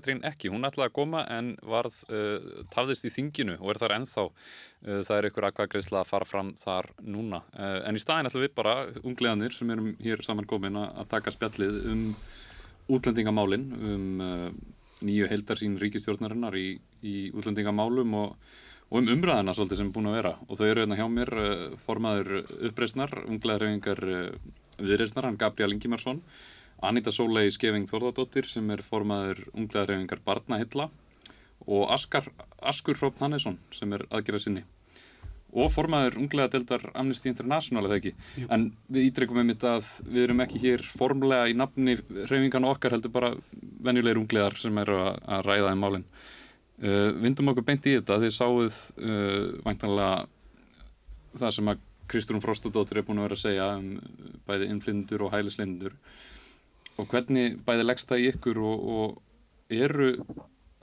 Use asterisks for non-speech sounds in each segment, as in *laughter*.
Katrín ekki, hún ætlaði að koma en varð uh, tafðist í þinginu og er þar ennþá. Uh, það er ykkur aðkvæðgreisla að fara fram þar núna. Uh, en í staðin ætlum við bara ungleganir sem erum hér saman komin að taka spjallið um útlendingamálin um nýju heildarsýn ríkistjórnarinnar í, í útlendingamálum og, og um umræðina svolítið sem er búin að vera. Og þau eru hérna hjá mér formaður uppreisnar, unglegarhefingar viðreisnar, hann Gabriel Ingimarsson Anita Sólei Skeving Þorðardóttir sem er formaður unglegarhefingar Barnahilla og Askar, Askur Hrópn Hannesson sem er aðgerða sinni og formaður unglegadeldar Amnesty International eða ekki, Jú. en við ídreikum um þetta að við erum ekki hér formlega í nafni hreyfingan okkar heldur bara venjulegir unglegar sem eru að, að ræða um málinn. Uh, vindum okkur beint í þetta, þið sáuð uh, væntanlega það sem að Kristrún Frostadóttir er búin að vera að segja um bæði innflindur og hælislindur og hvernig bæði leggst það í ykkur og, og eru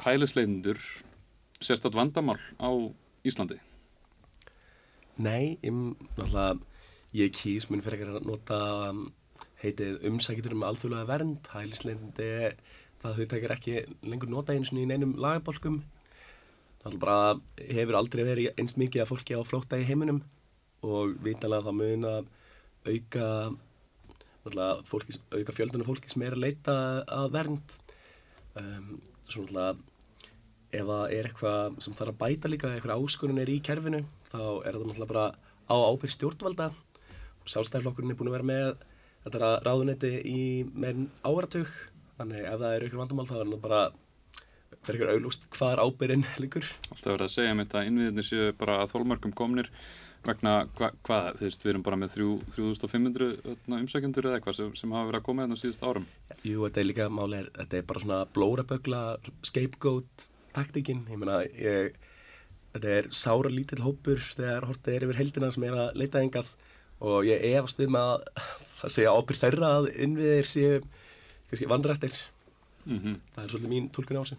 hælisleitundur sérstaklega vandamál á Íslandi? Nei, ég, náttúrulega, ég kýs mun fyrir að nota um, heitið umsækjutur um alþjóðlega vernd, hælisleitundi það þau tekir ekki lengur nota eins og í neinum lagabolkum náttúrulega bara hefur aldrei verið einst mikið að fólki á flótta í heiminum og vitanlega það mun að auka fólki, auka fjöldunum fólki sem er að leita að vernd. Um, svo náttúrulega ef það er eitthvað sem þarf að bæta líka eitthvað áskonun er í kerfinu þá er það náttúrulega bara á ábyrg stjórnvalda. Og sálstæðarflokkurinn er búin að vera með þetta ráðunetti í meðin áratug þannig ef það er eitthvað vandamál þá er það bara fyrir eitthvað auglúst hvað er ábyrginn líkur Alltaf verið að segja mér þetta innviðinir séu bara að þólmörgum komnir vegna hva, hvað, þú veist, við erum bara með 3500 umsækjendur eða eitthvað sem, sem hafa verið að koma hérna síðust árum. Jú, þetta er líka máli, þetta er bara svona blórabögla, scapegoat taktikinn, ég meina, ég þetta er sára lítill hópur þegar hortið er yfir heldina sem er að leita engað og ég efast um að það segja ábyrð þeirra að innviðir séu kannski vandrættir mm -hmm. það er svolítið mín tólkun á þessu.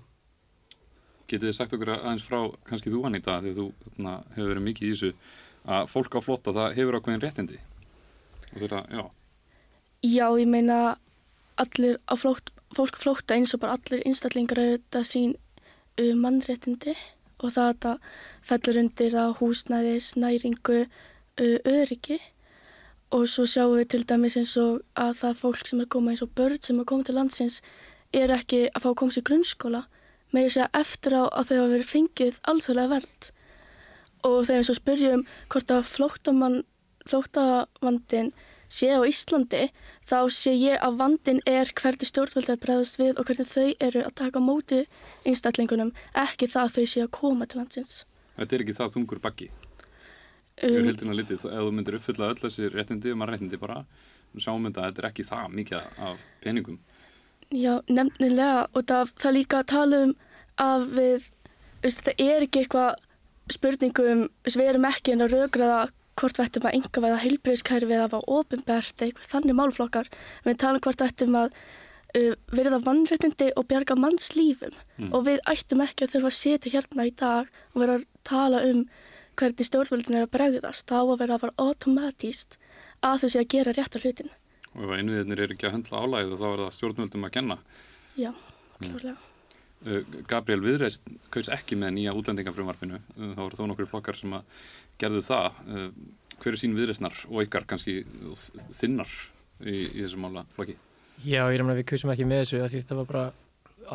Getið þið sagt okkur aðeins frá kannski þú Anita, því þú hérna, hefur verið mikið í þessu að fólk á flotta það hefur ákveðin réttindi. Og þetta, já. Já, ég meina allir á flótt, fólk flótta eins og bara allir einstaklingar auðvitað sín um mannréttindi. Og það að það fellur undir að húsnæðis, næringu, öryggi. Og svo sjáum við til dæmis eins og að það fólk sem er komað eins og börn sem er komað til landsins er ekki að fá að koma sér grunnskóla. Með þess að eftir á að þau hafa verið fengið alþjóðlega verð og þegar við svo spyrjum hvort að flóttavandin sé á Íslandi þá sé ég að vandin er hvernig stjórnvöld er bregðast við og hvernig þau eru að taka móti einstaklingunum, ekki það að þau sé að koma til landsins. Þetta er ekki það þungur bakki? Um, Ég er heldin að litið, ef þú myndir uppfylla öll þessi réttindi og maður réttindi bara, sjáum við að þetta er ekki það mikið af peningum. Já, nefnilega og það, það líka að tala um að við, veist, þetta er ekki eitthvað spurningum, við erum ekki en að raugraða hvort við ættum að enga veða heilbreyðskerfi eða að hafa ofinbært eitthvað þannig málflokkar. Við talum hvort við ættum að uh, verða vannréttindi og bjarga manns lífum mm. og við ættum ekki að þurfa að setja hérna í dag og vera að tala um hvernig stjórnvöldin er að bregðast. Þá að vera að fara automatíst að sé að gera rétt á hlutin. Og ef einviðinir er ekki að höndla álæðið þá er það stjórnvöldum að kenna. Já, klárlega. Mm. Uh, Gabriel Viðreist kaus ekki með nýja útlendingafrumvarfinu uh, þá voru þó nokkur flokkar sem að gerðu það uh, hver er sín viðreistnar og ykkar kannski þinnar í, í þessu mála flokki? Já, ég reyna að við kausum ekki með þessu því þetta var bara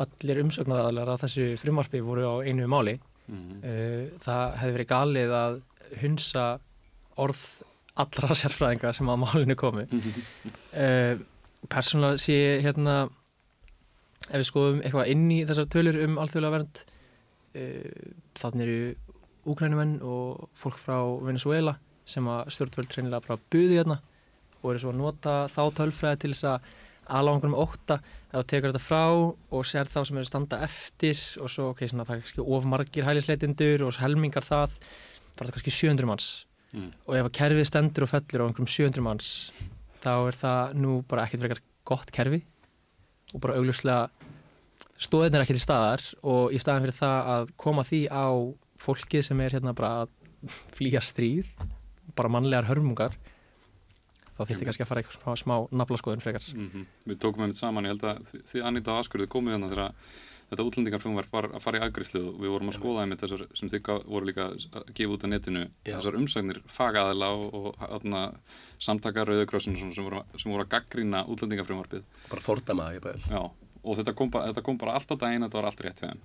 allir umsöknaraðalar að þessu frumvarfi voru á einu máli mm -hmm. það hefði verið galið að hunsa orð allra *laughs* sérfræðinga sem að málinu komi mm -hmm. persónulega sé hérna ef við skoðum eitthvað inn í þessar tölur um alþjóðlega vernd uh, þannig eru úkrænumenn og fólk frá Venezuela sem að stjórnvöld treynilega bara buði hérna og eru svo að nota þá tölfræði til þess að aðláðangur um ótta. Þá tekur þetta frá og sér þá sem eru standa eftir og svo ok, svona, það er kannski ofmargir hælisleitindur og helmingar það það kannski 700 manns. Mm. og ef að kerfið stendur og fellur á einhverjum 700 manns þá er það nú bara ekkert frekar gott kerfi og bara augljóslega stóðin er ekki til staðar og í staðan fyrir það að koma því á fólkið sem er hérna bara að flýja stríð bara mannlegar hörmungar þá þýtti kannski að fara eitthvað smá, smá naflaskoðun frekar. Mm Við tókum einmitt saman, ég held að þið- Anita Askur, þið komið þannig þegar þetta útlendingarfrumvarp var að fara í aðgrislu og við vorum að skoða einmitt. þessar sem þið voru líka að gefa út á netinu Já. þessar umsagnir fagaðila og, og samtaka Rauðurkrossinu sem, sem voru að gaggrína útlendingarfrumvarpið. Bara fordama og þetta kom, bara, þetta kom bara allt á daginn, þetta var allt rétt þeim.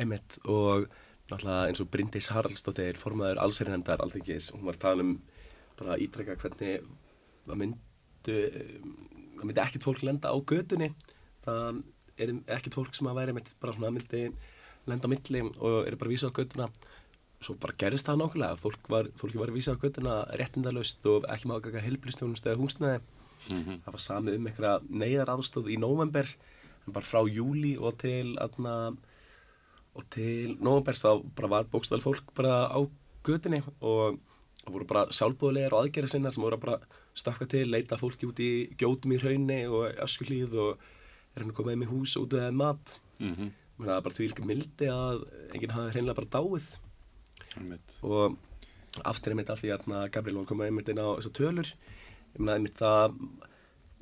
Einmitt og náttúrulega eins og Bryndís Haraldsdóttir formaður allsherjarnefndar alþingis hún var að tala um bara ítrekka hvernig það myndu það myndi ekkert fólk lenda á gödunni það er ekkert fólk sem að væri einmitt bara svona myndi lenda á milli og eru bara vísað á göduna svo bara gerist það nákvæmlega fólk var, fólki var vísað á göduna réttindalaust og ekki maður gaka helblistjónust eða húsnæði. Mm það var samið um einhverja neyðar aðstóð í nóvember en bara frá júli og til aðna, og til nóvembers þá bara var bókstæðal fólk bara á götunni og það voru bara sjálfbúðulegar og aðgerðir sinna sem voru að bara stakka til, leita fólki út í gjótum í hraunni og öskuhlýð og er hann að koma með hús út eða mat. -hmm. Mér það bara því líka mildi að enginn hafi hreinlega bara dáið. Einmitt. og aftur einmitt af því að Gabriel var að koma einmitt inn á þessar tölur. Ég meina einmitt það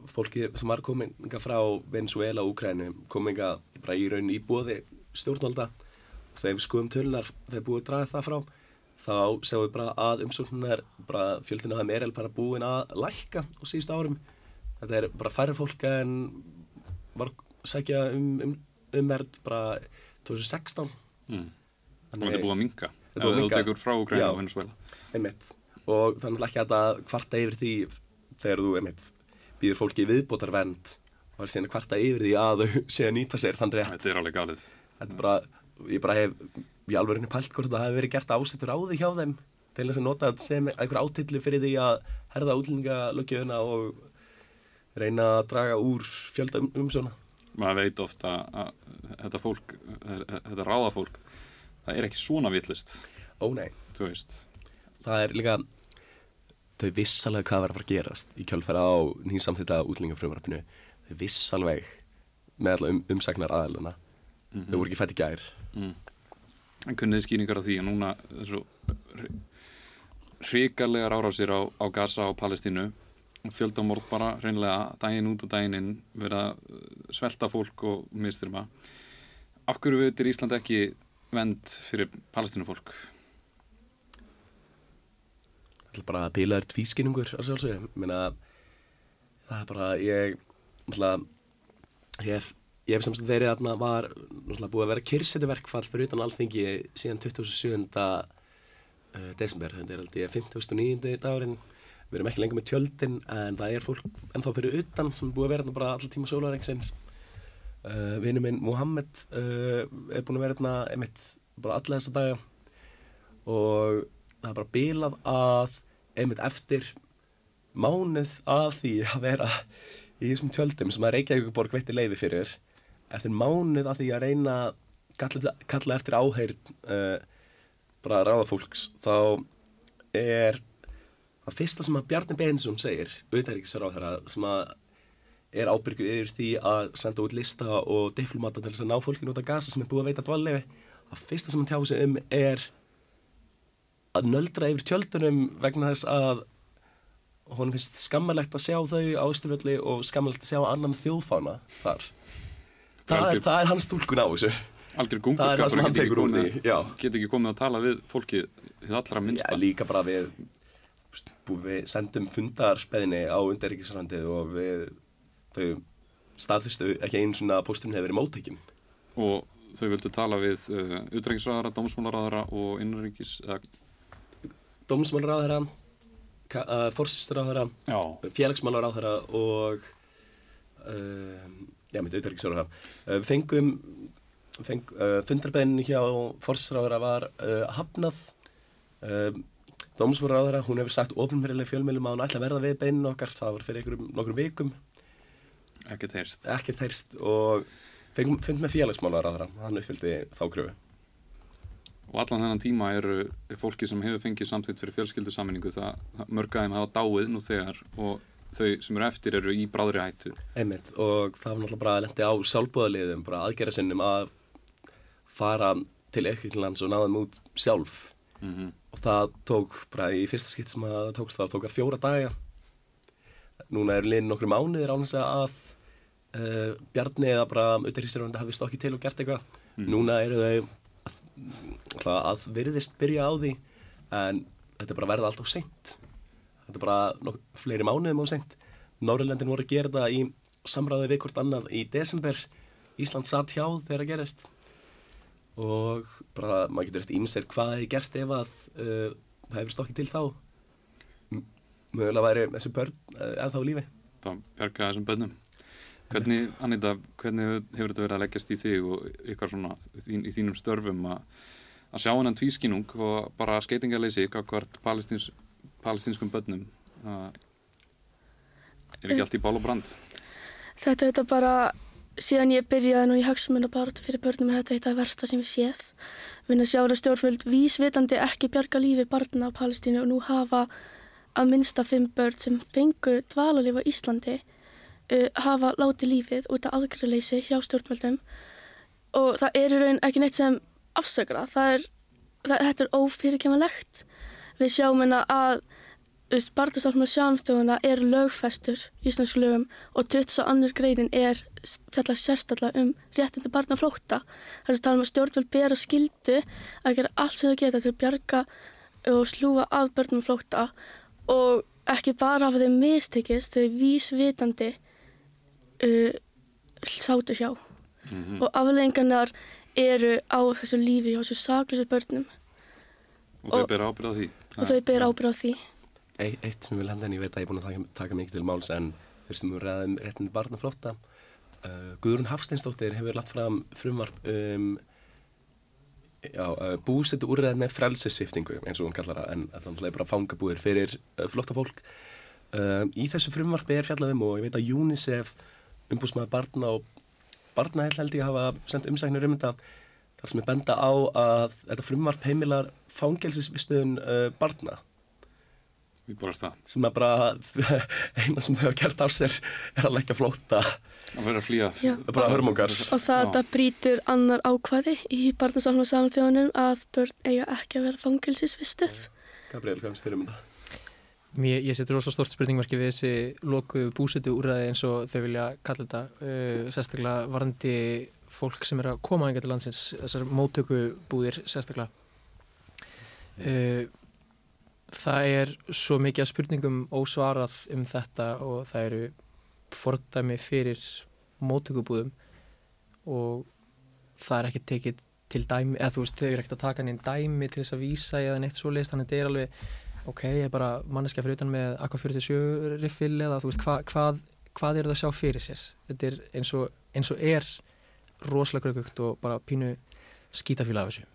fólki sem var komin hingað frá Venezuela og Úkrænu komin hingað bara í raun í bóði stjórnvalda. Þegar við skoðum tölunar þegar búið að draga það frá þá sjáum við bara að umsóknunar bara fjöldinu að þeim er bara búin að lækka á síðustu árum. Þetta er bara færri fólk en var að sækja um, um, umverð bara 2016 mm. Og þetta er búið að að Ef þú tekur frá Ukraina og Venezuela einmitt. Og það náttúrulega ekki að kvarta yfir því þegar þú einmitt býður fólki viðbótar vernd og það er síðan að kvarta yfir því að þau *laughs* séu að nýta sér þann rétt. Þetta er alveg galið. Þetta er bara, ég bara hef í alveg pælt hvort það hefði verið gert ásettur á því hjá þeim til þess að nota sem einhver átillu fyrir því að herða útlendingalöggjöfuna og reyna að draga úr fjölda um, umsjóna. Maður veit ofta að þetta fólk, þetta ráðafólk það er ekki svona vitlist ó nei, það er líka þau viss alveg hvað var að fara að gerast í kjölfæra á nýsamþýtta útlendingafrumvarpinu. Þau viss alveg með alla um, umsagnar aðaluna þau voru ekki fætt í gær. Mm. en kunnið þið skýringar á því að núna þessu hrikalegar árásir á, á Gaza og Palestínu fjöldamorð bara reynlega daginn út og daginn inn verið að uh, svelta fólk og mistyrma af hverju veitir Ísland ekki vend fyrir Palestínu fólk Það er bara bilaður tvískinningur að sjálfsögum. Meina, það er bara, ég, náttúrulega, ég hef, ég hef semst verið þarna var, náttúrulega, búið að vera kyrsetuverkfall fyrir utan alþingi síðan 27. Uh, desember. Þetta er aldrei 59. dagurinn. Við erum ekki lengur með tjöldin, en það er fólk ennþá fyrir utan sem er búið að vera þarna bara allar tíma sólarengsins. Uh, Vinnu minn Mohammed uh, er búin að vera þarna, einmitt, bara alla þessa daga og það er bara bilað að einmitt eftir mánuð af því að vera í þessum tjöldum sem að Reykjavíkuborg veitti leiði fyrir eftir mánuð af því að reyna kalla, kalla eftir áheyrn uh, bara ráðafólks þá er það fyrsta sem að Bjarni Beinsson segir auðvitaðríkisráðherra sem að er ábyrgu yfir því að senda út lista og diplomata til þess að ná fólkinu út af gasa sem er búið að veita dvalleifi það fyrsta sem hann tjáði sig um er að nöldra yfir tjöldunum vegna þess að honum finnst skammalegt að sjá þau á Ísturvöldi og skammalegt að sjá annan þjóðfána þar. Það er, það er hans tólkun á þessu. algjör gunguskapur hann tekur úr því, já. get ekki komið að tala við fólkið þið allra Já, minnsta líka bara við, við sendum fundarbeðinni á undaríkisrandið og við þau staðfyrstu ekki einu svona pósturinn hefur verið móttekinn. og þau vildu tala við uh, utrengisræðara, dómsmálaræðara og innanríkis eða, Dómsmálaráðherra, uh, forsýsturráðherra, já, félagsmálaráðherra og um, já, mitt auðvitaðríkisráðherra. Uh, við fengum, feng, uh, fundarbeðinni hjá forsýsturráðherra var uh, hafnað. Dómsmálaráðherra, hún hefur sagt ofnverðileg fjölmjölum að hún ætla að verða við beinin okkar, það var fyrir einhverjum nokkrum vikum, ekkert heyrst. Ekkert þeirst og fund með félagsmálaráðherra, hann uppfylgdi þá kröfu. og allan þennan tíma eru fólki sem hefur fengið samþýtt fyrir fjölskyldusammenningu það, mörgaðum hafa dáið nú þegar og þau sem eru eftir eru í bráðri hættu. Einmitt, og það var náttúrulega bara að lendi á sjálfbúðaliðum, bara aðgerra sinnum að fara til Ekkillands og náða þeim út sjálf mm og það tók bara í fyrsta skipt sem að það tókst það tók að fjóra daga. Núna er liðin nokkru mánuðir á þess að uh, Bjarni eða bara auðvitaðhýsturvönda hafi stokkið til og gert eitthvað. Núna eru þau að, að, virðist byrja á því en þetta er bara verða allt á seint. Þetta er bara nok fleiri mánuðum á seint. Norrlendin voru að gera þetta í samræði við hvort annað í desember. Ísland satt hjá þegar það gerist og bara maður getur eftir ímser hvað hefði gerst ef að uh, það hefur stokkið til þá mögulega væri þessi börn uh, ennþá á lífi Það bjarga þessum bönnum. Hvernig, Anita, hvernig hefur þetta verið að leggjast í þig og ykkar svona þín, í þínum störfum að, að sjá hennan tvískinung og bara skeitingaleysi hvert palestins, palestinskum bönnum uh, er ekki allt í bál og brand? Þetta er þetta bara, síðan ég byrjaði nú í hagsmunna baráttu fyrir börnum er þetta þetta versta sem ég séð. Vinna sjá að stjórnvöld vísvitandi ekki bjarga lífi barna á Palestínu og nú hafa að minnsta fimm börn sem fengu dvalalíf á Íslandi uh, hafa látið lífið út af aðgriðleysi hjá stjórnvöldum og það er í raun ekki neitt sem afsakra. Það er, það, þetta er ófyrirkemmalegt. Við sjáum hérna að Barðasáttmála sjáumstofuna er lögfestur í íslensku lögum og 22. greinin er fjallag sérstaklega um réttindi barna flótta. Þess að tala um að stjórnvöld bera skildu að gera allt sem þau geta til að bjarga og slúa að börnum flótta og ekki bara hafa þau mistekist, þau vísvitandi uh, sátu hjá. Mm Og afleggingarnar eru á þessu lífi hjá þessu saklusu börnum Og þau Og- bera ábyrð á því? og þau ber ábyrð á því. Eitt, sem ég vil henda en ég veit að ég er búin að taka, taka mikið til máls en fyrstum við ræðum réttindi barna flótta uh, Guðrún Hafsteinsdóttir hefur lagt fram frumvarp um uh, búsetu úrreð með frelsesviftingu eins og hún kallar það en er bara fangabúðir fyrir uh, flotta fólk uh, Í þessu frumvarpi er fjallaðum og ég veit að UNICEF umbúsmaður barna og barnahell held ég hafa sendt umsæknir um þetta þar sem er benda á að þetta frumvarp heimilar uh, barna Við borast það. Sem er bara *laughs* eina sem þau hafa gert af sér er að leggja flóta Að vera að flýja. Já. bara hörmungar Og það brýtur annar ákvæði í barnasáttmála samþjóðunum að börn eiga ekki að vera fangilsisvistuð. Gabriel, hvað finnst þér um þetta? Mér, ég setur rosa stort spurningmarki við þessi loku búsetu úrræði eins og þau vilja kalla þetta uh, sérstaklega varandi fólk sem er að koma enga til landsins þessar móttökubúðir sérstaklega uh, það er svo mikið spurningum ósvarað um þetta og það eru fordæmi fyrir móttökubúðum og það er ekki tekið til dæmi, eða þú veist, þau eru ekkert að taka neinn dæmi til þess að vísa eða neitt svo leist, þannig að þetta er alveg ok, ég er bara manneskja fyrir utan með Aqua 47 riffil eða þú veist hva, hvað, hvað er það að sjá fyrir sér? Þetta er eins og, eins og er rosalega gröggugt og bara pínu skítafíla af þessu.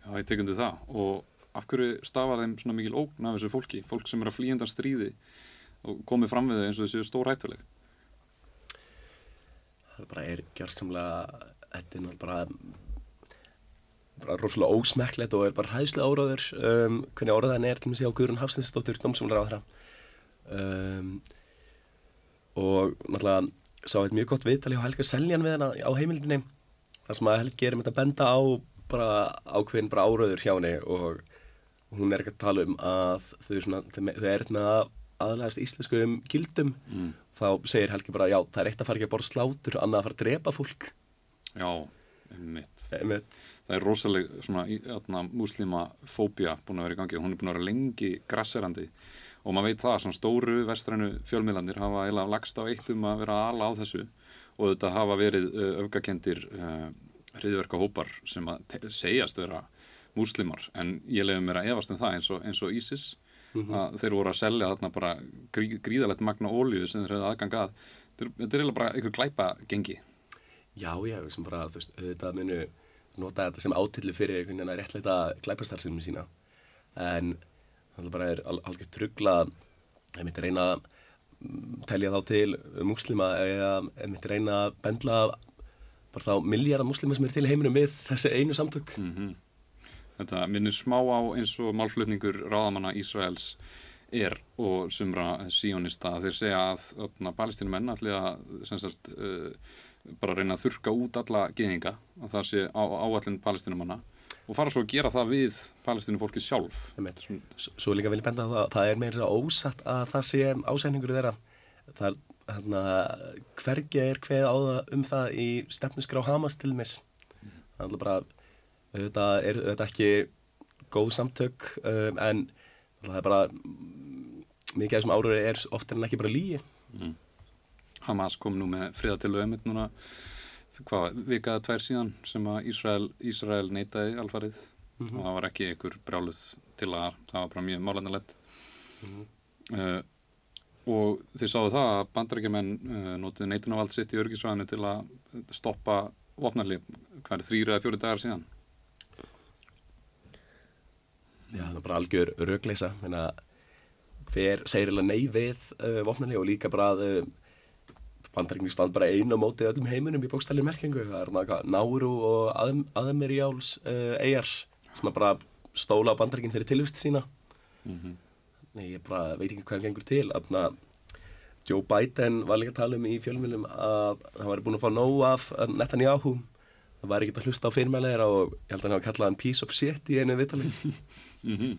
Já, ég tekundi það og af hverju stafar þeim svona mikil ógn af þessu fólki, fólk sem er að flýjandar stríði og komið fram við þau eins og þessu stór hættuleg. Það bara er gjörsamlega þetta er náttúrulega bara rosalega ósmekklegt og er bara hæðslega áráður um, hvernig áraðan er til að segja á Guðrún Hafstinsdóttir dómsumlar á þeirra um, og náttúrulega sá eitt mjög gott viðtali á Helga Seljan við hana á heimildinni þar sem að Helgi er með að benda á bara ákveðin bara áraður hjá henni og hún er ekki að tala um að þau, svona, þau, er með að aðlæðast íslenskum gildum Mm. þá segir Helgi bara já, það er eitt að fara ekki að borða slátur annað að fara að drepa fólk Já, einmitt. Einmitt. Það er rosaleg svona múslimafóbía búin að vera í gangi og hún er búin að vera lengi grasserandi og maður veit það, svona stóru vestrænu fjölmiðlandir hafa eiginlega lagst á eitt um að vera ala á þessu og þetta hafa verið öfgakendir hriðverka hópar sem að segjast vera múslimar en ég lefði mér að efast um það eins og, eins og ISIS að þeir voru að selja þarna bara grí, gríðalegt magna ólíu sem þeir hefðu aðgang að. Þetta er, bara einhver glæpa gengi Já, já, sem bara, þú veist, auðvitað munu nota þetta sem átillu fyrir einhvern veginn að réttleita glæpastarsinni sína. En það bara er al algjör trugla að myndi reyna að mm, telja þá til múslima eða myndi reyna að bendla bara þá miljardar múslima sem er til heiminum við þessi einu samtök. Mm Þetta minnir smá á eins og málflutningur ráðamanna Ísraels er og sumra síonista þeir segja að palestinumenn allir að sagt, uh, bara reyna að þurka út alla geðinga að það sé á, áallin palestinumanna og fara svo að gera það við palestinufólkið sjálf. Einmitt. S- Svo líka vil ég benda á það að það er meira ósatt að það sé ásækningur þeirra. Það hérna, hvergi er hveð á það um það í stefnusgrá Hamas til mis það er bara þetta er þetta ekki góð samtök um, en það er bara mm, mikið af þessum árið er oftar en ekki bara lígi Mm. Hamas kom nú með friðatillu emitt núna hvað, vikaða tvær síðan sem að Ísrael, Ísrael neitaði alfarið Mhm. og það var ekki einhver brjáluð til að það var bara mjög málandalett Mhm. uh, og þeir sáðu það að bandarækjumenn uh, notuðu neitunavald sitt í örgisvæðinu til að stoppa vopnarlið, hvað er þrýra eða fjóri dagar síðan Já, það er bara algjör rögleisa Meina, hver segir eiginlega nei við uh, vopnarni og líka bara að uh, bandaríkning stand bara einu á móti öllum heiminum í bókstæli merkingu það er náttúrulega Náru og Aðem, Aðemirjáls uh, eigar sem að bara stóla á bandaríkin fyrir tilvisti sína. Mm -hmm. Nei, ég bara veit ekki hvað gengur til. Þannig að Joe Biden var líka að tala um í fjölmjölum að hann var búin að fá nóg af uh, Netanyahu það var ekki að hlusta á fyrirmæleira og ég held að hann hafa kallað hann piece of shit í einu vitali *laughs* Mm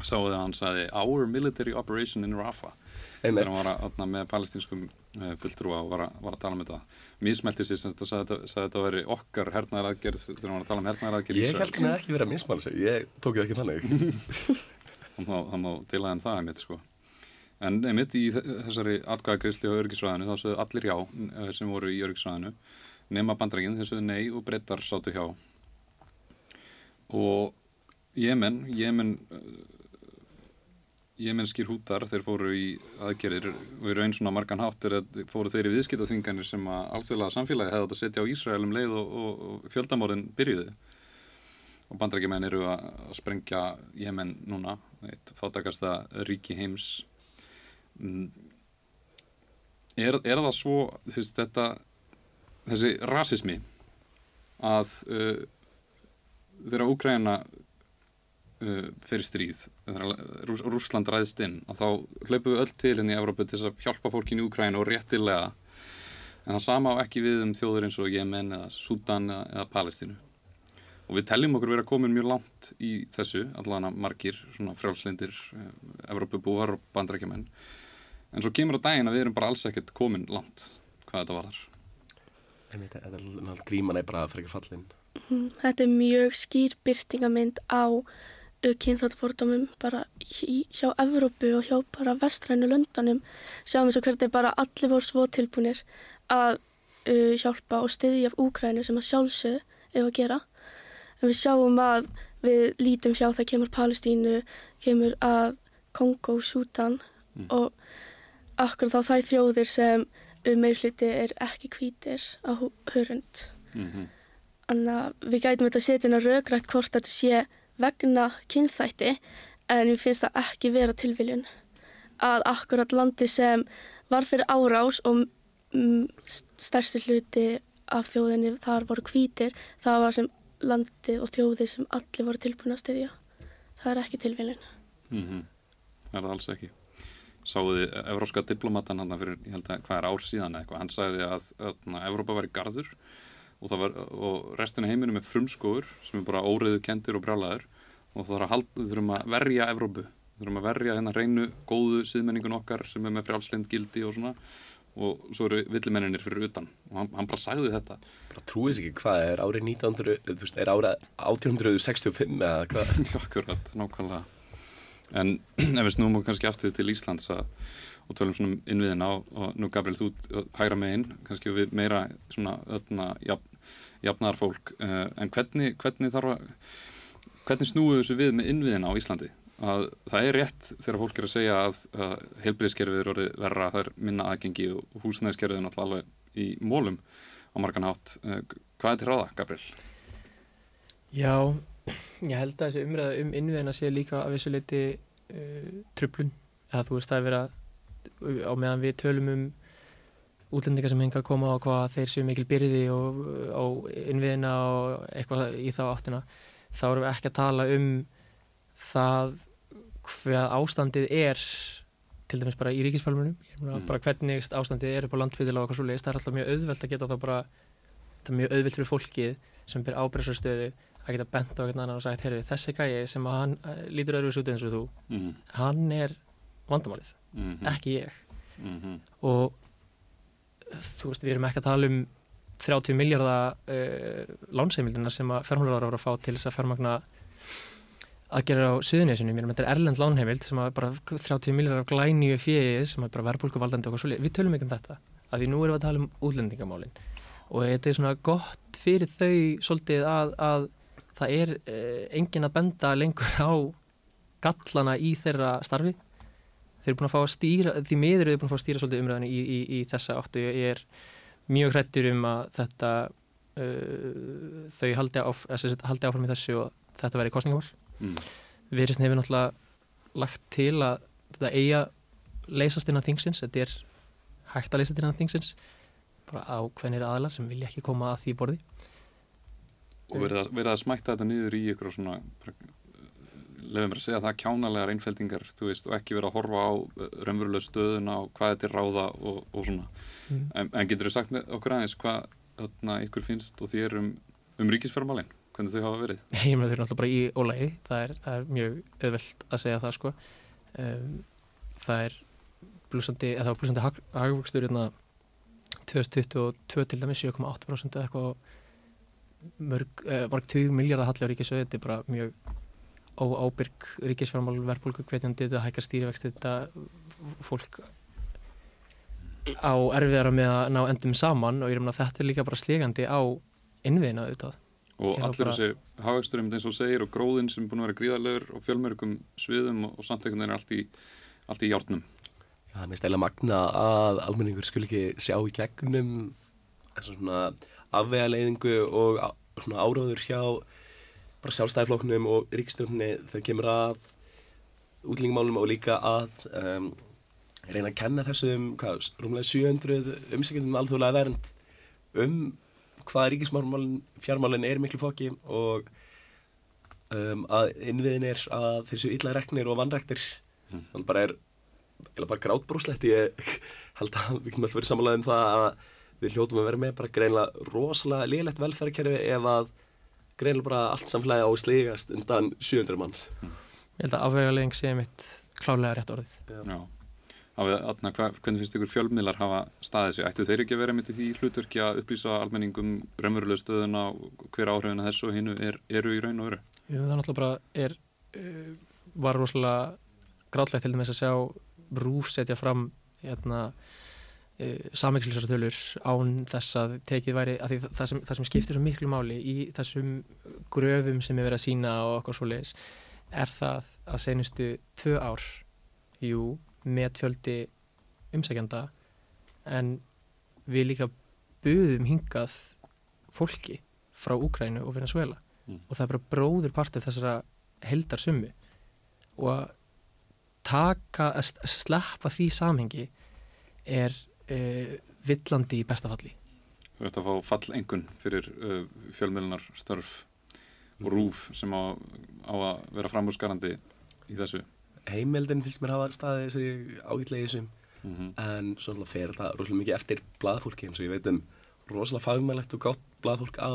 Sáðu að hann sagði Our military operation in Einmitt. þegar hann var að, með palestinskum uh, fulltrúa og var að, var að tala um þetta. Mísmelti sér sem þetta sagði sagði þetta að veri okkar hernaðaraðgerð þegar hann var að tala um hernaðaraðgerð Ég held hann ekki verið að mismála sig, ég tók það ekki þannig. *laughs* Það má deila þeim það einmitt sko. En einmitt í þe- þessari atkvæðagreysli á örgisræðinu þá sögðu allir já eh, sem voru í örgisræðinu nema bandrækinn, sögðu nei og breytar sátu hjá. Og Jemen Jemen jemenskir hútar þeir fóru í aðgerir og í raun svona margan hátt að fóru þeir í viðskiptaþinganir sem að alþjóðlega samfélagi hefði átt að setja á Ísrael um leið og, og, og fjöldamorðin byrjuði og bandrækjumenn eru að, að sprengja Jemen núna eitt fátakasta ríki heims. Mm. er, er það svo veist, þetta þessi rasismi að uh, þegar Úkraina uh, fyrir stríð þegar Rús, Rússland ræðist inn að þá hlaupum við öll til henni í Evrópu til að hjálpa fólkinu í Úkraina og réttilega. En það sama á ekki við um þjóður eins og Jemen eða Súdan eða, eða Palestínu. Og við teljum okkur vera komin mjög langt í þessu, allan að margir svona frjálslindir, uh, Evrópubúar og bandrækjumenn en svo kemur á daginn að við erum bara alls ekkert komin langt hvað þetta er náttúrulega gríman er bara frekar fallin. Mm, Þetta er mjög skýr byrtingamind á uh, kynþáttafordómum bara hjá Evrópu og hjá bara vestrænu löndunum. Sjáum við svo hvernig bara allir voru svo tilbúinir að uh, hjálpa og styðja Úkrænu sem að sjálfsögðu ef að gera. En við sjáum að við lítum hjá það kemur Palestínu, kemur að Kongo, Sútan Mm. og akkur þá þær þjóðir sem um meirhluti er ekki hvítir á hörund. mm -hmm. Þannig að við gætum þetta að setja inn að raugrætt hvort þetta sé vegna kynþætti en við finnst það ekki vera tilviljun að akkurat landi sem var fyrir árás og stærsti hluti af þjóðinni þar voru hvítir, það var sem landið og þjóðir sem allir voru tilbúin að styðja. Það er ekki tilviljun. Mm er það alls ekki sáuði evróska diplomatan hann fyrir, ég held að hvað er ár síðan eitthvað, hann sagði að, að Evrópa var í garður og, var, og restin af heiminum er frumskóður sem er bara óreiðu kendur og brjálaður og það þurfum að verja Evrópu, þurfum að verja hérna reynu góðu síðmenningun okkar sem er með frjálslind gildi og svona og svo eru villimenninir fyrir utan. Og hann, hann bara sagði þetta. Bara trúið sér ekki hvað er árið 1900, þú veist, er árið 1865 eða hvað? *laughs* Akkurat, nákvæmlega En *clears throat* ef við snúum okkur kannski aftur til Íslands að, og tölum svona um innviðina og, og nú Gabriel þú uh, hægra megin kannski við meira svona öllna jafn, jafnar fólk uh, en hvernig, hvernig þarf að hvernig snúum þessu við með innviðina á Íslandi að það er rétt þegar fólk er að segja að uh, heilbriðskerfið er orðið verra það er minna aðgengi og húsnæðiskerfið er náttúrulega alveg í mólum á margan hátt uh, hvað er til ráða, Gabriel? Já, ég held að þessi umræða um innviðina sé líka að vissu leiti uh, trublun eða þú veist það er verið að á meðan við tölum um útlendingar sem henga að koma og hvað þeir séu mikil byrði og á innviðina og eitthvað í þá áttina þá erum við ekki að tala um það hvað ástandið er til dæmis bara í ríkisfælmunum Mm. bara hvernig ástandið er upp á landfyrirlega og hvað svo leiðist, það er alltaf mjög auðvelt að geta þá bara það er mjög auðvelt fyrir fólkið sem ber ábreyðsastöðu að geta bent á einhvern annan og sagt, heyrðu, þessi gæi sem að hann eh, lítur öðruvis út eins og þú, Mm, hann er vandamálið, mm, ekki ég. Mm og þú veist, við erum ekki að tala um 30 miljardar uh, lánseimildina sem að fjármálarar ára að fá til þess að fjármagna aðgerra á Suðunísunum, ég meina þetta er erlend lánheimild sem að bara 30 miljardar af glæníu fjögi sem að bara verðbólku valdandi okkur svolítið, við tölum ekki um þetta að því nú erum við að tala um útlendingamálin. Og þetta er svona gott fyrir þau svolítið að, að það er uh, engin að benda lengur á gallana í þeirra starfi. Þeir eru búin að fá að stýra, því miður eru búin að fá að stýra svolítið umræðinu í, í, í þessa áttu. Ég er mjög hrættur um að þetta uh, þau haldi, áf, haldi áfram í þessu og þetta verði kostningamál mm. Viðreysn hefur náttúrulega lagt til að þetta eiga leysast innan þingsins, þetta er hægt að leysast innan þingsins. Bara á hvernig aðlar sem vilja ekki koma að því borði og verið að, verið að smætta þetta niður í ykkur og svona lefum mér að segja það kjánalegar einfældingar veist, og ekki verið að horfa á uh, raunveruleg stöðuna og hvað þetta er ráða og, og svona. Mm. en, en getur þið sagt með okkur aðeins hvað þarna, ykkur finnst og þér um, um ríkisfjármálinn, hvernig þau hafa verið? *laughs* Ég með þau eru náttúrulega bara í ólægi það er, það er mjög öðvelt að segja það sko. Um, það er blúsandi, eða það var blúsandi hagvöxtur hérna 2022 til dæmis 7,8% eða eitthvað mörg, eh, marg 20 miljardar halli á ríkisöðu, þetta er bara mjög óábyrg ríkisfjármál verðbólku hvetjandi, þetta hækkar stýrivexti þetta fólk á erfiðara með að ná endum saman. Og ég er um að þetta er líka bara slegandi á innviðina auðvitað. Og Ég allir bara- þessi hafægsturinn eins og segir og gróðinn sem er búin að vera gríðarlegur og fjölmörgum sviðum og, og samtökun er allt í, allt í hjárnum Já, mér stæla magna að almenningur skul ekki sjá í gegnum þessum svona afvegaleiðingu og áráður hjá bara sjálfstæðiflóknum og ríkstjórnni þegar kemur að útlýningmálum og líka að um, reyna að kenna þessum hvað, rúmlega 700 umsækjandum alþjóðlega vernd um hvað ríkismálmálin, fjármálin er miklu fóki og um, að innviðin er að þeir séu illa reknir og vannrektir Mm. þannig bara er eða bara grátbrúslegt ég *laughs* held að við getum alltaf verið samanlega um það að við hljótum að vera með bara greinlega rosalega liðlegt velferðarkerfi ef að greinlega bara allt samfélagi á sligast undan 700 manns Ég held að afveguleging sé mitt klálega rétt orðið Já. Hafið, atna, hva, hvernig finnst ykkur fjölmiðlar hafa staðið sig? Ættu þeir ekki að vera mitt í því hlutverki að upplýsa almenningum raunverulega stöðuna og hver áhrifin að þessu og hinnu er, eru í raun og veru? Jú, það náttúrulega bara er uh, var rosalega grátlegt til dæmis að sjá rúf setja fram hérna uh, samvegslisartölur án þess að tekið væri að því það, sem, það sem skiptir svo miklu máli í þessum gröfum sem er verið að sína og okkur svo leiðis er það að senustu tvö ár jú, með fjöldi umsækjanda en við líka buðum hingað fólki frá Úkrænu og Venezuela Mm. og það er bara bróður partur þessara heldar summu og að taka, að sleppa því samhengi er uh, villandi í bestafalli Þú ert að fá fall engun fyrir uh, fjölmiðlunar störf og rúf sem á, á að vera framúrskarandi í þessu. heimildin finnst mér hafa staðið sig ágætlega í þessum Mm -hmm. en svo náttúrulega fer þetta rosalega mikið eftir blaðfólki eins og ég veit um rosalega fagmælegt og gátt blaðfólk á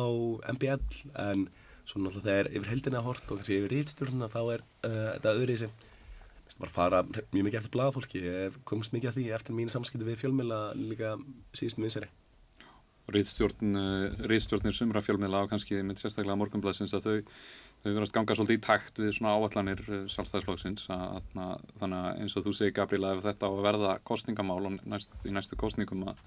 MBL en svo náttúrulega þegar yfir heldina hort og kannski yfir rítstjórnuna þá er uh, þetta öðru í sig bara fara mjög mikið eftir blaðfólki ég hef komist mikið af því eftir mín samskipti við fjölmjöla líka síðustum vinsari Ríðstjórn, uh, ríðstjórnir sumra fjölmiðla og kannski með sérstaklega morgunblæsins að þau, þau verðast ganga svolítið í takt við svona áallanir sjálfstæðisflokksins að, að, þannig að eins og þú segir Gabriela ef þetta á að verða kostningamál næst, í næstu kostningum að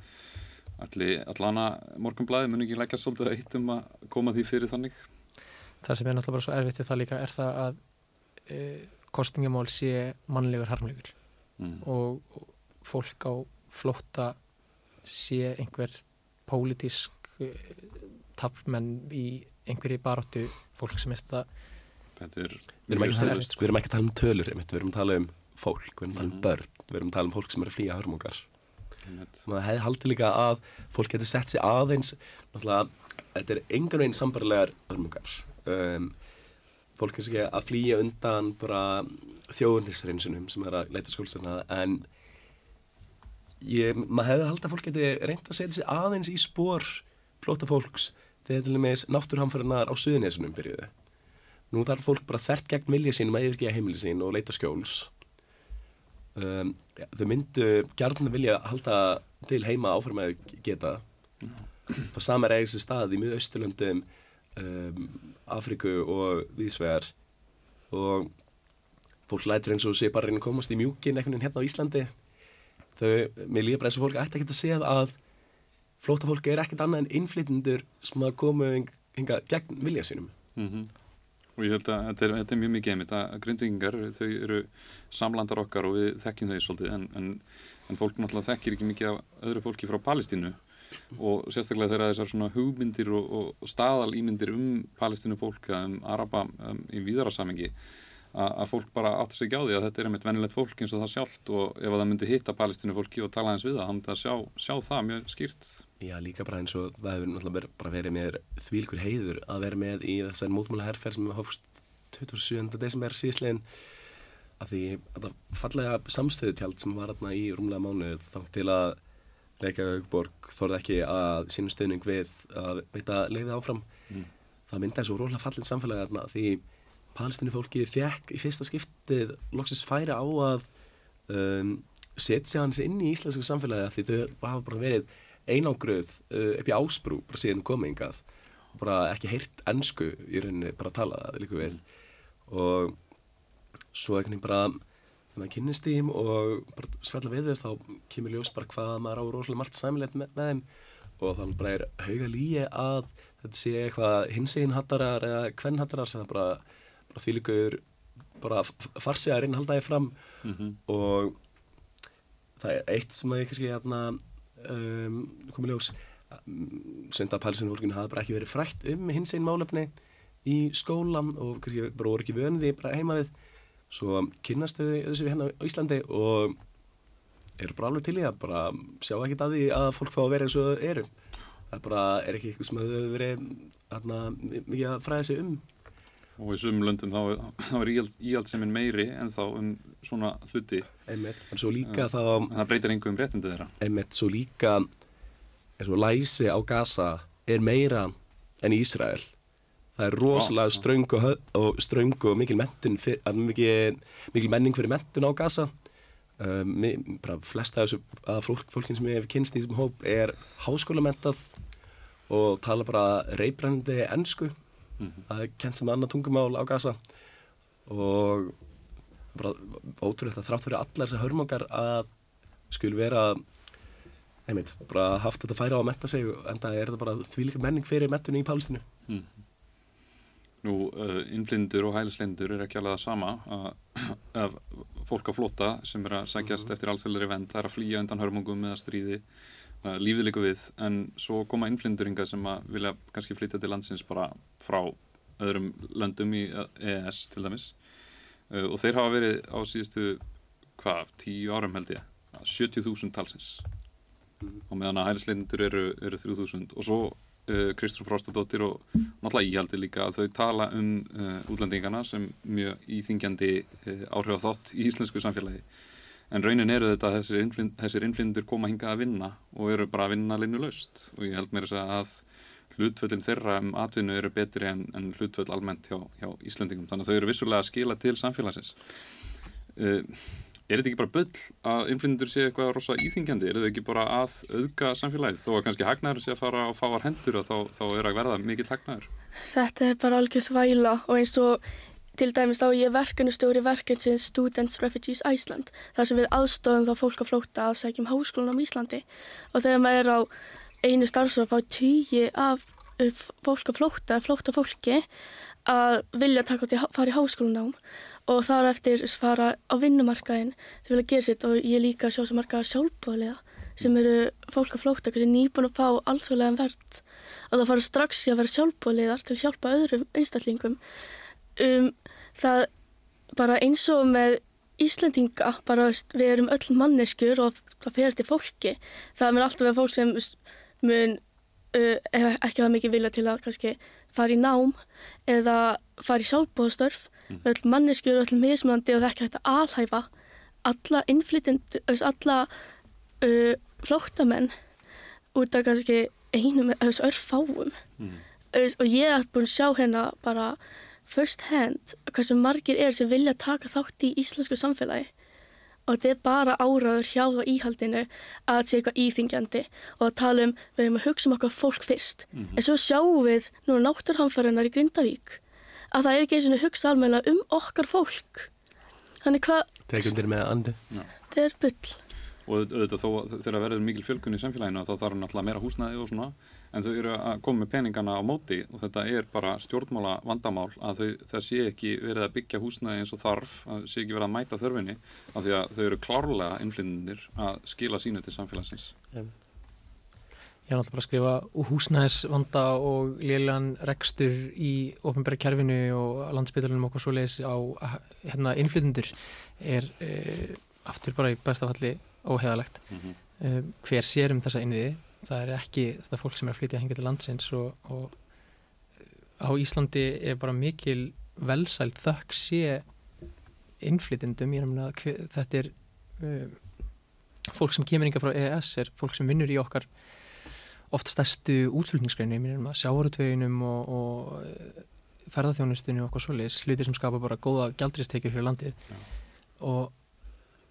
allir, allana morgunblæði muni ekki leggja svolítið að eitt um að koma því fyrir þannig? Það sem er náttúrulega bara svo erfitt við það líka er það að uh, kostingamál sé mannlegur harmlegur. Mm. og, og fólk á flótta sé einhver pólitísk uh, tapmenn í einhverju baróttu fólk sem er það þetta er við erum, ekki, að erum ekki að tala um tölur við erum að tala um fólk, við erum að tala um Mhm. börn við erum að tala um fólk sem er að flýja hörmungar maður hefði haldið líka að fólk getur sett sig aðeins náttúrulega, þetta er engan veginn sambarlegar hörmungar. Um, fólk ekki að flýja undan bara þjóðundisreinsunum sem er að leita skólstana en ég, maður hefði haldið að fólk geti reynd að setja sig aðeins í spór flóta fólks þegar til dæmis náttúrhamfærinar á suðunesunum byrjuðu. Nú þarf fólk bara þvert gegn vilja sínum að yfirgeða heimili sín og leita skjóls. Um, ja, þau myndu gjarnan vilja halda til heima áfram að geta. Það sama er eigið sér stað í miðausturlöndum um, Afriku og viðsvegar og fólk lætur eins og sé bara reyna að komast í mjúkin veginn hérna á Íslandi. Þau, mér líður bara eins og fólk ætti ekki að segja að flóta fólk er ekkert annað en innflytjendur sem að koma hinga gegn vilja sínum. Mm og ég held að þetta er, þetta er mjög mikið einmitt að grindvikingar, þau eru samlandar okkar og við þekkjum þau svolítið en, en, en fólk náttúrulega þekkir ekki mikið af öðru fólki frá Palestínu og sérstaklega þegar þessar svona hugmyndir og, og staðalýmyndir um Palestínu fólka, um Araba um, í víðarasamengi að fólk bara áttur sig á því að þetta er einmitt venilegt fólk eins og það sjálft og ef það myndi hitta palestínu fólki og tala eins við það, þá myndi það sjá, sjá það mjög skýrt. Já, líka bara eins og það hefur náttúrulega bara verið með þvílkur heiður að vera með í þessar mótmála herrferð sem hófst 27. desember síðslegin að því að það fallega samstöðutjald sem var aðna í rúmlega mánuð þá til að Reykjavík borg þorði ekki að sínu stöðning við að veita leiði áfram. Mm. það myndi eins og róla fallin samfélagi aðna því palestinu fólki fekk í fyrsta skiptið loksist færi á að um, setja hans inn í íslensku samfélagi því þau hafa bara verið einangruð uh, upp í ásbrú bara síðan komingað og bara ekki heyrt ennsku í rauninni bara að tala það líka við. Og svo ekkert bara þegar maður kynnist í þeim og bara svella við þér þá kemur ljós bara hvað maður á rosalega margt sæmilegt með, með þeim. Og þannig bara er hauga líi að þetta sé eitthvað hinsegin hattarar eða kvennhattarar sem það bara bara því líkur bara farsi að reyna að halda því fram. Mm -hmm. og það er eitt sem að ég kannski hérna um, komið ljós. Senda pælsunfólkinu hafa bara ekki verið frætt um hins einn málefni í skólan og kannski bara voru ekki vönði bara heima við svo kynast þau þessu hérna á Íslandi og eru bara alveg til í að bara sjá ekkert að því að fólk fá að vera eins og eru. Það bara er ekki eitthvað sem þau verið hérna, mikið að fræða sig um. Og í sumum löndum þá, þá er íhaldseminn meiri en þá um svona hluti. Einmitt, en svo líka þá en það breytir einhverjum réttindi þeirra. Einmitt, svo líka eins og læsi á Gaza er meira enn í Ísrael það er rosalega ströng og, og ströng og mikil mentun mikil, mikil menning fyrir mentun á Gaza. Um, bara flesta af þessu fólk, fólkin sem ég hef kynst í þessum hóp er háskólamentað og tala bara reybrennandi ennsku mm -hmm. það er kent sem annað tungumál á gasa og bara ótrúlegt að þrátt fyrir allar þessar hörmungar að skul vera einmitt, bara haft þetta færa á að metta sig en það er þetta bara þvílika menning fyrir mettunni í Pálistinu mm. Nú, uh, innblindur og hælislindur er ekki alveg það sama að, *clears throat* fólk á flota sem er að sækjast mm -hmm. eftir allsveilari vend það er að flýja undan hörmungum eða stríði lífið líka við en svo koma innflynduringa sem að vilja kannski flytja til landsins bara frá öðrum löndum í EES til dæmis og þeir hafa verið á síðustu hvað, tíu árum held ég 70.000 talsins mm. og meðan að hælisleitindur eru, eru 3.000 og svo uh, Kristur Fróstadóttir og náttúrulega íhaldi líka að þau tala um uh, útlendingana sem mjög íþingjandi áhrif á þátt í íslensku samfélagi. En raunin eru þetta að þessir, innflynd, þessir innflyndur koma hinga að vinna og eru bara að vinna linnu laust og ég held mér að hlutvöldin þeirra um atvinnu eru betri en, en hlutvöld almennt hjá, hjá Íslandingum þannig að þau eru vissulega að skila til samfélagsins. Uh, er þetta ekki bara bull að innflyndur sé eitthvað rosa íþingjandi, er þetta ekki bara að auðga samfélagið? Þó að kannski hagnaður sé að fara á fáar hendur og þá, þá er að verða mikill hagnaður. Þetta er bara algjör þvæla og eins og Til dæmis þá ég verkefnustjóri verkefnsins Students Refugees Iceland þar sem við aðstofum þá fólk að flóta að sækjum háskólan á Íslandi. Og þegar maður er á einu starfsóð þá týji af fólk að flóta, flóta fólki að vilja taka til að fara í háskólanám og þar eftir fara á vinnumarkaðin til að gera sitt og ég líka sjá sem marga sjálfbóðlega sem eru fólk að flóta, kannski nýbúin að fá alþjóðlega verð og það fara strax í að vera sjálfbóðlegar til að hjálpa öðrum einstaklingum. Um, það bara eins og með Íslandinga, bara við erum öll manneskjur og það fyrir til fólki. Það mun alltaf vera fólk sem mun uh, ekki hafa mikið vilja til að kannski fara í nám eða fara í sjálfbóðstörf mm. öll manneskjur, öll mismandi og það ekki hægt að alhæfa alla innflytjand, alla uh, flóttamenn út af kannski einu með þessu örfáum mm. og ég hef búin að sjá hérna bara first hand hversu margir er sem vilja taka þátt í íslensku samfélagi og þetta er bara áraður hjá það íhaldinu að sé eitthvað íþingjandi og að tala um við höfum að hugsa um okkar fólk fyrst Mhm. en svo sjáum við núna náttúrhamfærunar í Grindavík að það er ekki eins og hugsa almenna um okkar fólk. Þannig hvað, Tekundir með andi. þetta er bull. Og auðvitað þó þegar verður mikil fjölgun í samfélaginu þá þarf náttúrulega meira húsnæði og svona. En þau eru að koma með peningana á móti og þetta er bara stjórnmála vandamál að þau, það sé ekki verið að byggja húsnæði eins og þarf, að sé ekki verið að mæta þörfinni af því að þau eru klárlega innflyndinir að skila sínu til samfélagsins Ég er náttúrulega bara að skrifa húsnæðisvanda og lélegan rekstur í ofnbæra kerfinu og landsbytalunum okkur svoleiðis á hérna, innflytundur er e, aftur bara í besta falli óheðalegt. mm -hmm. E, hver sér um þessa innviði? Það er ekki þetta fólk sem er að flytja hengið til landsins og, og á Íslandi er bara mikil velsælt þökk sé innflytjendum. Ég er að að þetta er e, fólk sem kemur inga frá EES er fólk sem vinnur í okkar oft stærstu útflutningsgreinu, mér erum að sjávarutveginum og, og eh, ferðarþjónustunni og okkur svoleiðis, hluti sem skapa bara góða gjaldristekjur fyrir landið Já. og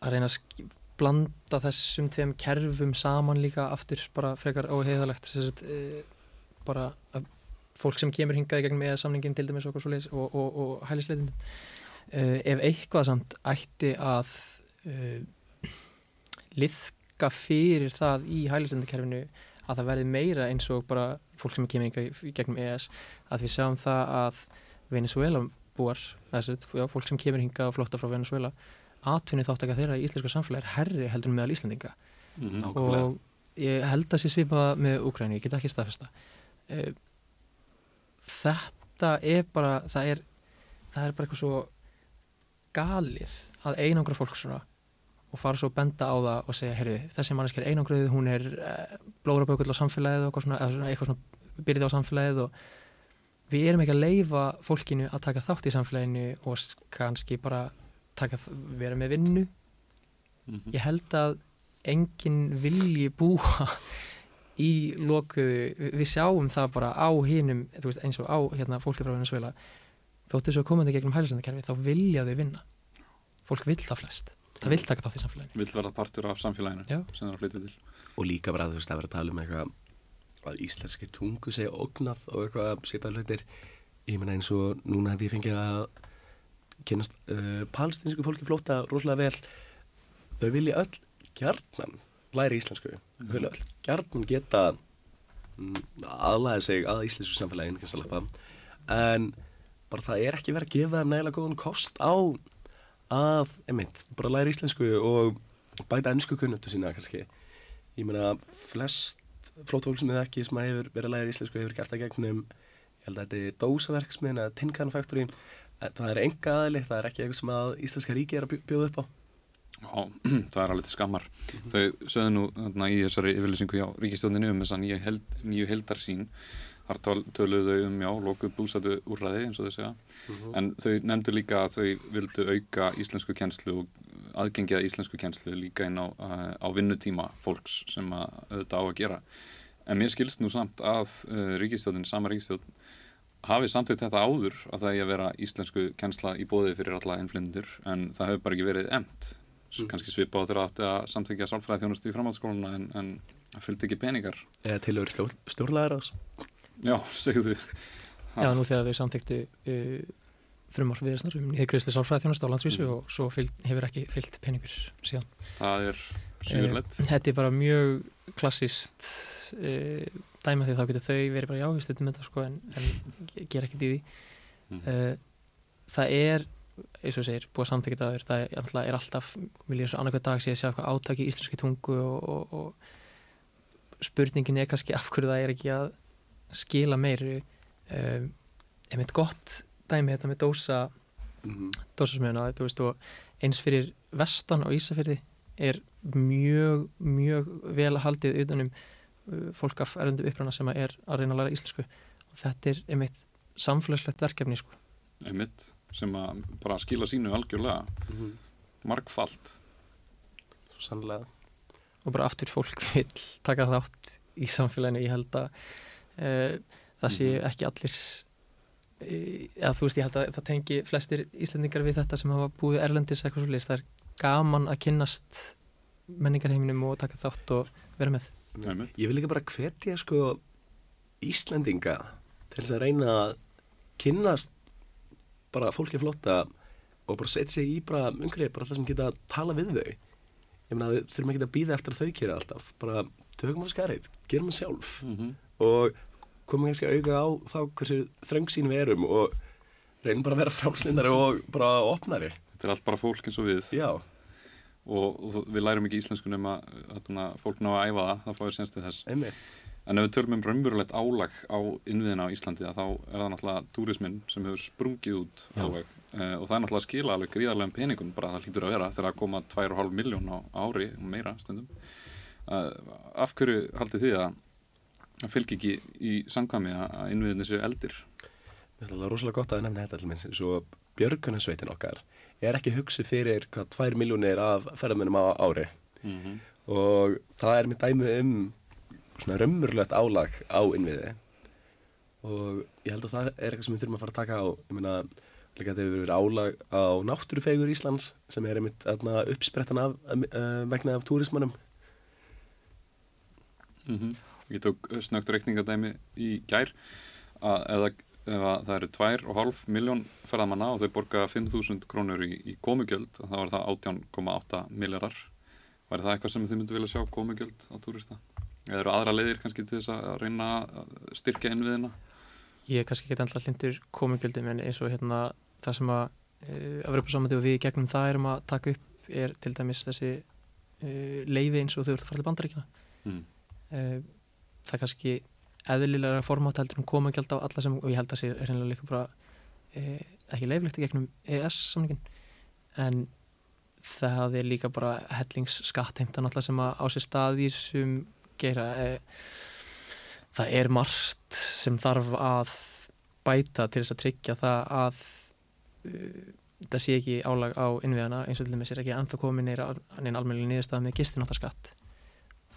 að reyna að blanda þessum tveim kerfum saman líka aftur bara frekar óheiðalegt e, bara fólk sem kemur hingað í gegnum eða samningin til dæmis og, og, og hælisleitindum e, ef eitthvað samt ætti að e, liðka fyrir það í hælisleitindakerfinu að það verði meira eins og bara fólk sem kemur hingað í- gegnum ES að við sjáum það að Venezuela búar, þessi, já, fólk sem kemur hingað og flotta frá Venezuela atvinni þáttaka þeirra í íslenska samfélagi er herri heldur meðal Íslandinga Mm og ég held að sé svipað með Úkræni, ég get ekki staðfesta Eh, þetta er bara það er, það er bara eitthvað svo galið að einangra fólk svona og fara svo að benda á það og segja, heyrðu, þessi manneski er einangruð, hún er uh, blórabökull á samfélagið og eitthvað svona, svona, eitthvað svona byrðið á samfélagið og við erum ekki að leifa fólkinu að taka þátt í samfélaginu og kannski bara taka, vera með vinnu. -hmm. ég held að enginn vilji búa í lokuðu, við, sjáum það bara á hinum, þú veist eins og á hérna, fólki frá Venezuela þóttu svo komandi gegnum hælislendakerfi, þá vilja þau vinna. Fólk vill það flest það vill taka þátt í samfélaginu vill verða partur af samfélaginu Já. sem það er að flytja til Og líka bara þú veist að vera að tala um eitthvað að íslenski tungu segja ógnað og eitthvað svipað hlutir. Ég meina eins og núna hef ég fengið að kynast uh, palestinsku fólki flóta rosalega vel. Þau vilja öll gjarnan læra íslensku. Þau vilja öll gjarnan geta mm, aðlæða sig að íslensku samfélagin, kannski að lappa. En bara það er ekki verið að gefa þeim nægilega góðan kost á að, einmitt, bara læra íslensku og bæta ennsku kunnuttu sína kannski. Ég meina, flest flótfólk sem þið ekki sem að hefur verið að læra íslensku hefur gert það gegnum, ég held að þetta er dósaverksmiðin eða Tinkan Factory. Það er enga aðli, það er ekki eitthvað sem að Íslenska ríki er að bjó- bjóða upp á. Já, *clears throat* það er alveg til skammar. Þau sögðu nú þarna, í þessari yfirlýsingu hjá ríkistjóðinu um nýju, held, nýju heldarsýn. Þar tal- töluðu þau um, já, lokuð búsætu úrræði, eins og þau segja. En þau nefndu líka að þau vildu auka íslensku kjenslu og aðgengið íslensku kjenslu líka inn á, uh, á vinnutíma fólks sem að auðvitað á að gera. En mér skilst nú samt að uh, ríkistjóðin, sama ríkistjóð, hafi samtitt þetta áður að það eigi að vera íslensku kjensla í bóði fyrir alla innflindur en það hefur bara ekki verið emt. Mm. Kannski svipa á þeirra átti að samþykja sálfræði þjónustu í framhaldsskóluna en, en fylgdi ekki peningar. Eða tilhöður stjórnlæðar ás. Já, segðu þið. Já, nú þegar þau samþyktu uh, frumvarf viðarsnar um niðurgriðsli sálfræði þjónast á landsvísu Mm. og svo fylg, hefur ekki fyllt peningur síðan. Það er. Eh, Þetta er bara mjög klassist uh, dæma því þá getur þau verið bara já, við stundum þetta sko en, en gera ekkert í því. Mm. Uh, það er, eins og segir, búið að samþykja það það er, er alltaf, vil ég svo annarkvæð dag sé að sjá eitthvað átaki í íslenski tungu og, og, og spurningin er kannski af hverju það er ekki að skila meiri um, einmitt gott dæmi þetta með dósa Mm dósasmiðuna, þú veist, og eins fyrir vestan á Ísafirði er mjög, mjög vel haldið utanum uh, fólk af erlendu upprana sem er að reyna að læra íslensku og þetta er einmitt samfélagslegt verkefni sko. Einmitt, sem að bara skila sínu algjörlega -hmm. margfalt. Svo sannlega. og bara aftur fólk *laughs* vil taka þátt í samfélaginu, ég held að það sé Mhm. ekki allir uh, eða þú veist, ég held að það tengi flestir Íslendingar við þetta sem hafa búið erlendis eitthvað svo list, það er gaman að kynnast menningarheiminum og taka þátt og vera með. Ég vil líka bara hvetja sko Íslendinga til þess að reyna að kynnast bara fólki flótta og bara setja sig í bara umhverju, bara það sem geta að tala við þau. Ég meina við þurfum ekki að býða eftir að þau kera alltaf. Bara tökum á skarið, gerum það sjálf Mhm. og komum kannski að auka á þá hversu þröngsýn við erum og reynum bara að vera frálslindari og bara opnari. Þetta er allt bara fólk eins og við Já, og, og við lærum ekki íslensku nema þarna, fólk ná að æfa það, það fáið senst til þess. einmitt. En ef við tölum um raunverulegt álag á innviðina á Íslandi að þá er það náttúrulega túrismin sem hefur sprungið út álag uh, og það er náttúrulega að skila alveg gríðarlegum peningum bara það hlýtur að vera þegar það koma 2,5 miljón á ári og meira stundum. Uh, af hverju haldið þið að það fylgir ekki í samkvæmi að innviðinni séu eldir? Mér finnst það rosalega gott að nefna þetta til minn svo björgunarsveitin okkar er ekki hugsu fyrir hvað 2 miljónir af ferðamennum á ári. Mm -hmm. og það er mér dæmi um svona raunmurlegt álag á innviði. Og ég held að það er eitthvað sem við þurfum að fara að taka á. Ég meina, líka þetta hefur verið álag á náttúrufegur Íslands sem er einmitt uppsprettan af uh, vegna af túrismannum Mm Ég tók uh, snögt reikningadæmi í gær að ef að það eru 2,5 miljón ferðamanna og þau borga 5.000 krónur í, í komugjöld þá er það 18,8 miljardar Væri það eitthvað sem þið myndu vilja sjá komugjöld á túrista? Eða eru aðra leiðir kannski til þess að reyna að styrkja innviðina? ég er kannski ekki alltaf hlindur komugjöldum en eins og hérna það sem að uh, Evropasamandi og við gegnum það erum að taka upp er til dæmis þessi uh, leifi eins og þau ert að fara til bandaríkina Mm. uh, það er kannski eðlilega formátt heldur um komugjöld á alla sem og ég held að sé er reynilega líka bara uh, ekki leiflegt í gegnum EES samningin en það er líka bara hellingsskattheimta náttúrulega sem að á sér stað í þessum gera uh, það er margt sem þarf að bæta til þess að tryggja það að uh, það sé ekki álag á innviðana eins og til dæmis er ekki ennþá komin neina almennilega niðurstað með gistináttaskatt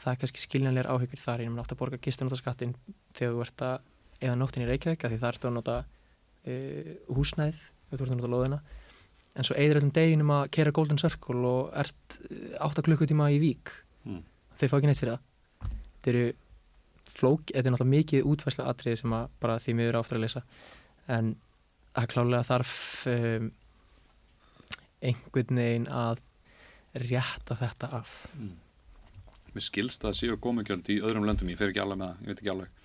það er kannski skiljanlegar áhyggjur þar. Ég átt að borga gistináttaskattin þegar þú ert að eða nóttin í Reykjavík því það ert að nota uh, húsnæð þegar þú ert að nota lóðina. En svo eigður öllum deginum að kera Golden Circle og ert uh, 8 klukkutíma í Vík. Mm. þau fá ekki neitt fyrir það. Þetta eru flók, þetta er náttúrulega mikið útværslu atriði sem að bara því miður áttur að lesa. En að klálega þarf um, einhvern veginn að rétta þetta af. Mm. Mér skilst að séu komugjöld í öðrum löndum, ég fer ekki alveg með það, ég veit ekki alveg.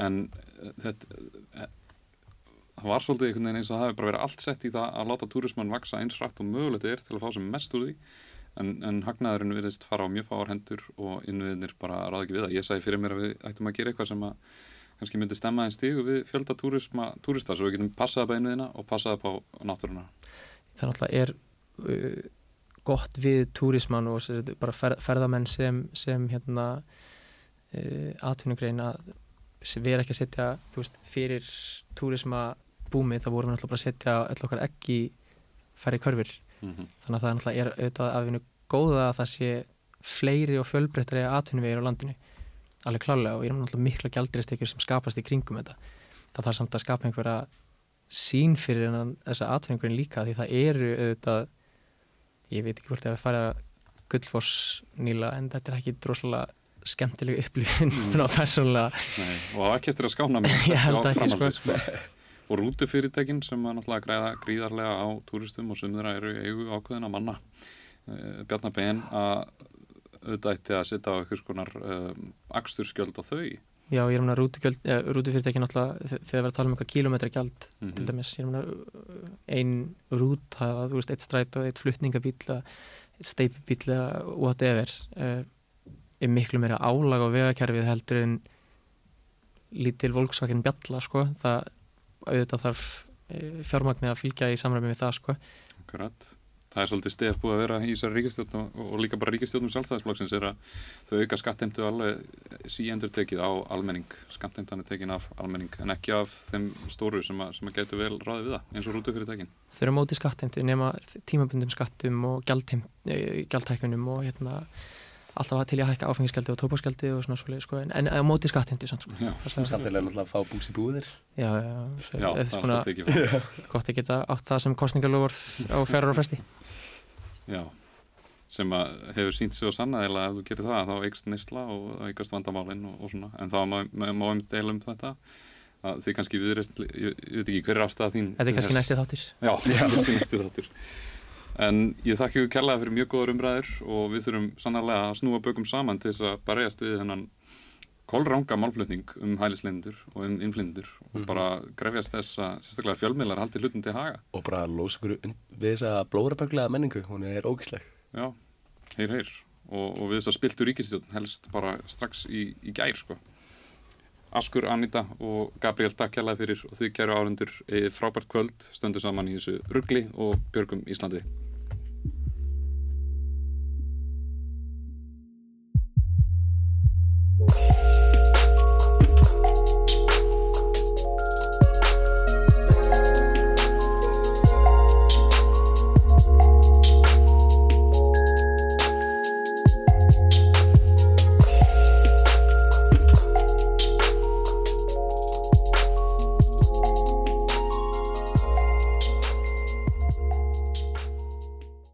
En uh, þetta uh, það var svolítið einhvern veginn eins og það hefur bara verið allt sett í það að láta túrismann vaksa eins rætt og mögulegt er til að fá sem mest úr því. En, en hagnaðurinn virðist fara á mjög fáar hendur og innviðinir bara ráð ekki við það. Ég sagði fyrir mér að við ættum að gera eitthvað sem að kannski myndi stemma einn stígu við fjölda túrisma, túrista svo við getum passað upp á innviðina og passað upp á náttúruna. Það náttúrulega er uh, gott við túrismann og bara fer, ferðamenn sem, sem hérna uh, atvinnugrein að erum ekki að setja veist, fyrir túrisma búmið þá vorum við náttúrulega bara að setja öll okkar ekki færri körfur mm -hmm. þannig að það náttúrulega er auðvitað að vinna góða að það sé fleiri og fjölbreyttari atvinnuvegir á landinu alveg klálega og ég er náttúrulega mikla gjaldristekjur sem skapast í kringum þetta það þarf samt að skapa einhverja sín fyrir þessa atvinningurinn líka því það eru auðvitað ég veit ekki hvort ég að fara gullfoss nýla en þetta er ekki droslega skemmtileg upplifin frá persónulega og það var ekki eftir að skána *laughs* ekki, sko. sko. og rútufyrirtækin sem að náttúrulega græða gríðarlega á túristum og þeirra eru eigu ákveðina manna uh, Bjarnar Ben að auðvitað ætti að setja á einhvers konar um, aksturskjöld á þau já ég er rútugjöld, eh, rútufyrirtæki náttúrulega þe- þegar við erum að tala um eitthvað kílómetragjald mm til dæmis, ég er um að ein rúta, þú veist, eitt stræt og eitt flutningabíl, eða eitt steipubíl eða whatever uh, er miklu meira álag á vegakerfið heldur en lítil volksvakin bjalla, sko. Það auðvitað þarf uh, fjármagni að fylgja í samræmi við það, sko. Akkurat. Það er svolítið stef búið að vera í þessari ríkistjórn og, og líka bara ríkistjórnum sjálfstæðisflokksins er að þau auka skattheimtu alveg síendur tekið á almenning, skattheimtan er tekin af almenning en ekki af þeim stóru sem að, að getur vel ráðið við það eins og rútufyrirtækin. þau eru á móti skattheimtu nema tímabundum skattum og gjaldheim, eh, og hérna alltaf til að hækka áfengisgjaldi og tópaskjaldi og svona svoleið, sko, en, en á móti skattheimtu samt, sko. Já, Það Samtilega náttúrulega að fá búks í búðir. Já, já, Já. Það er svona, svolítið *laughs* gott að geta átt það sem kostningalofur á fjara og fresti. Já, sem að hefur sínt sig og sanna eða ef þú gerir það þá eikst neysla og eikast vandamálinn og, og svona. En þá má við deila um þetta að þið kannski viðreist ég, ég veit ekki hver er afstæða þín *laughs* Þetta er kannski næsti þáttir. Já, næsti þáttur En ég þakki ykkur kærlega fyrir mjög góðar umræður og við þurfum sannarlega að snúa bökum saman til þess að barjast við þennan kolranga málflutning um hælislendur og um innflindur og bara grefjast þess að sérstaklega fjölmiðlar haldi hlutum til haga. og bara lósa okkur við þessa blóðraböglega menningu, hún er ógísleg. Já, heyr, heyr. Og, og við þess að spiltu ríkistjórn helst bara strax í, í gær, sko. Askur, Anita og Gabriel takk kærlega fyrir og þið kæru áhendur frábært kvöld, stöndu saman í þessu ruggli og björgum Íslandi.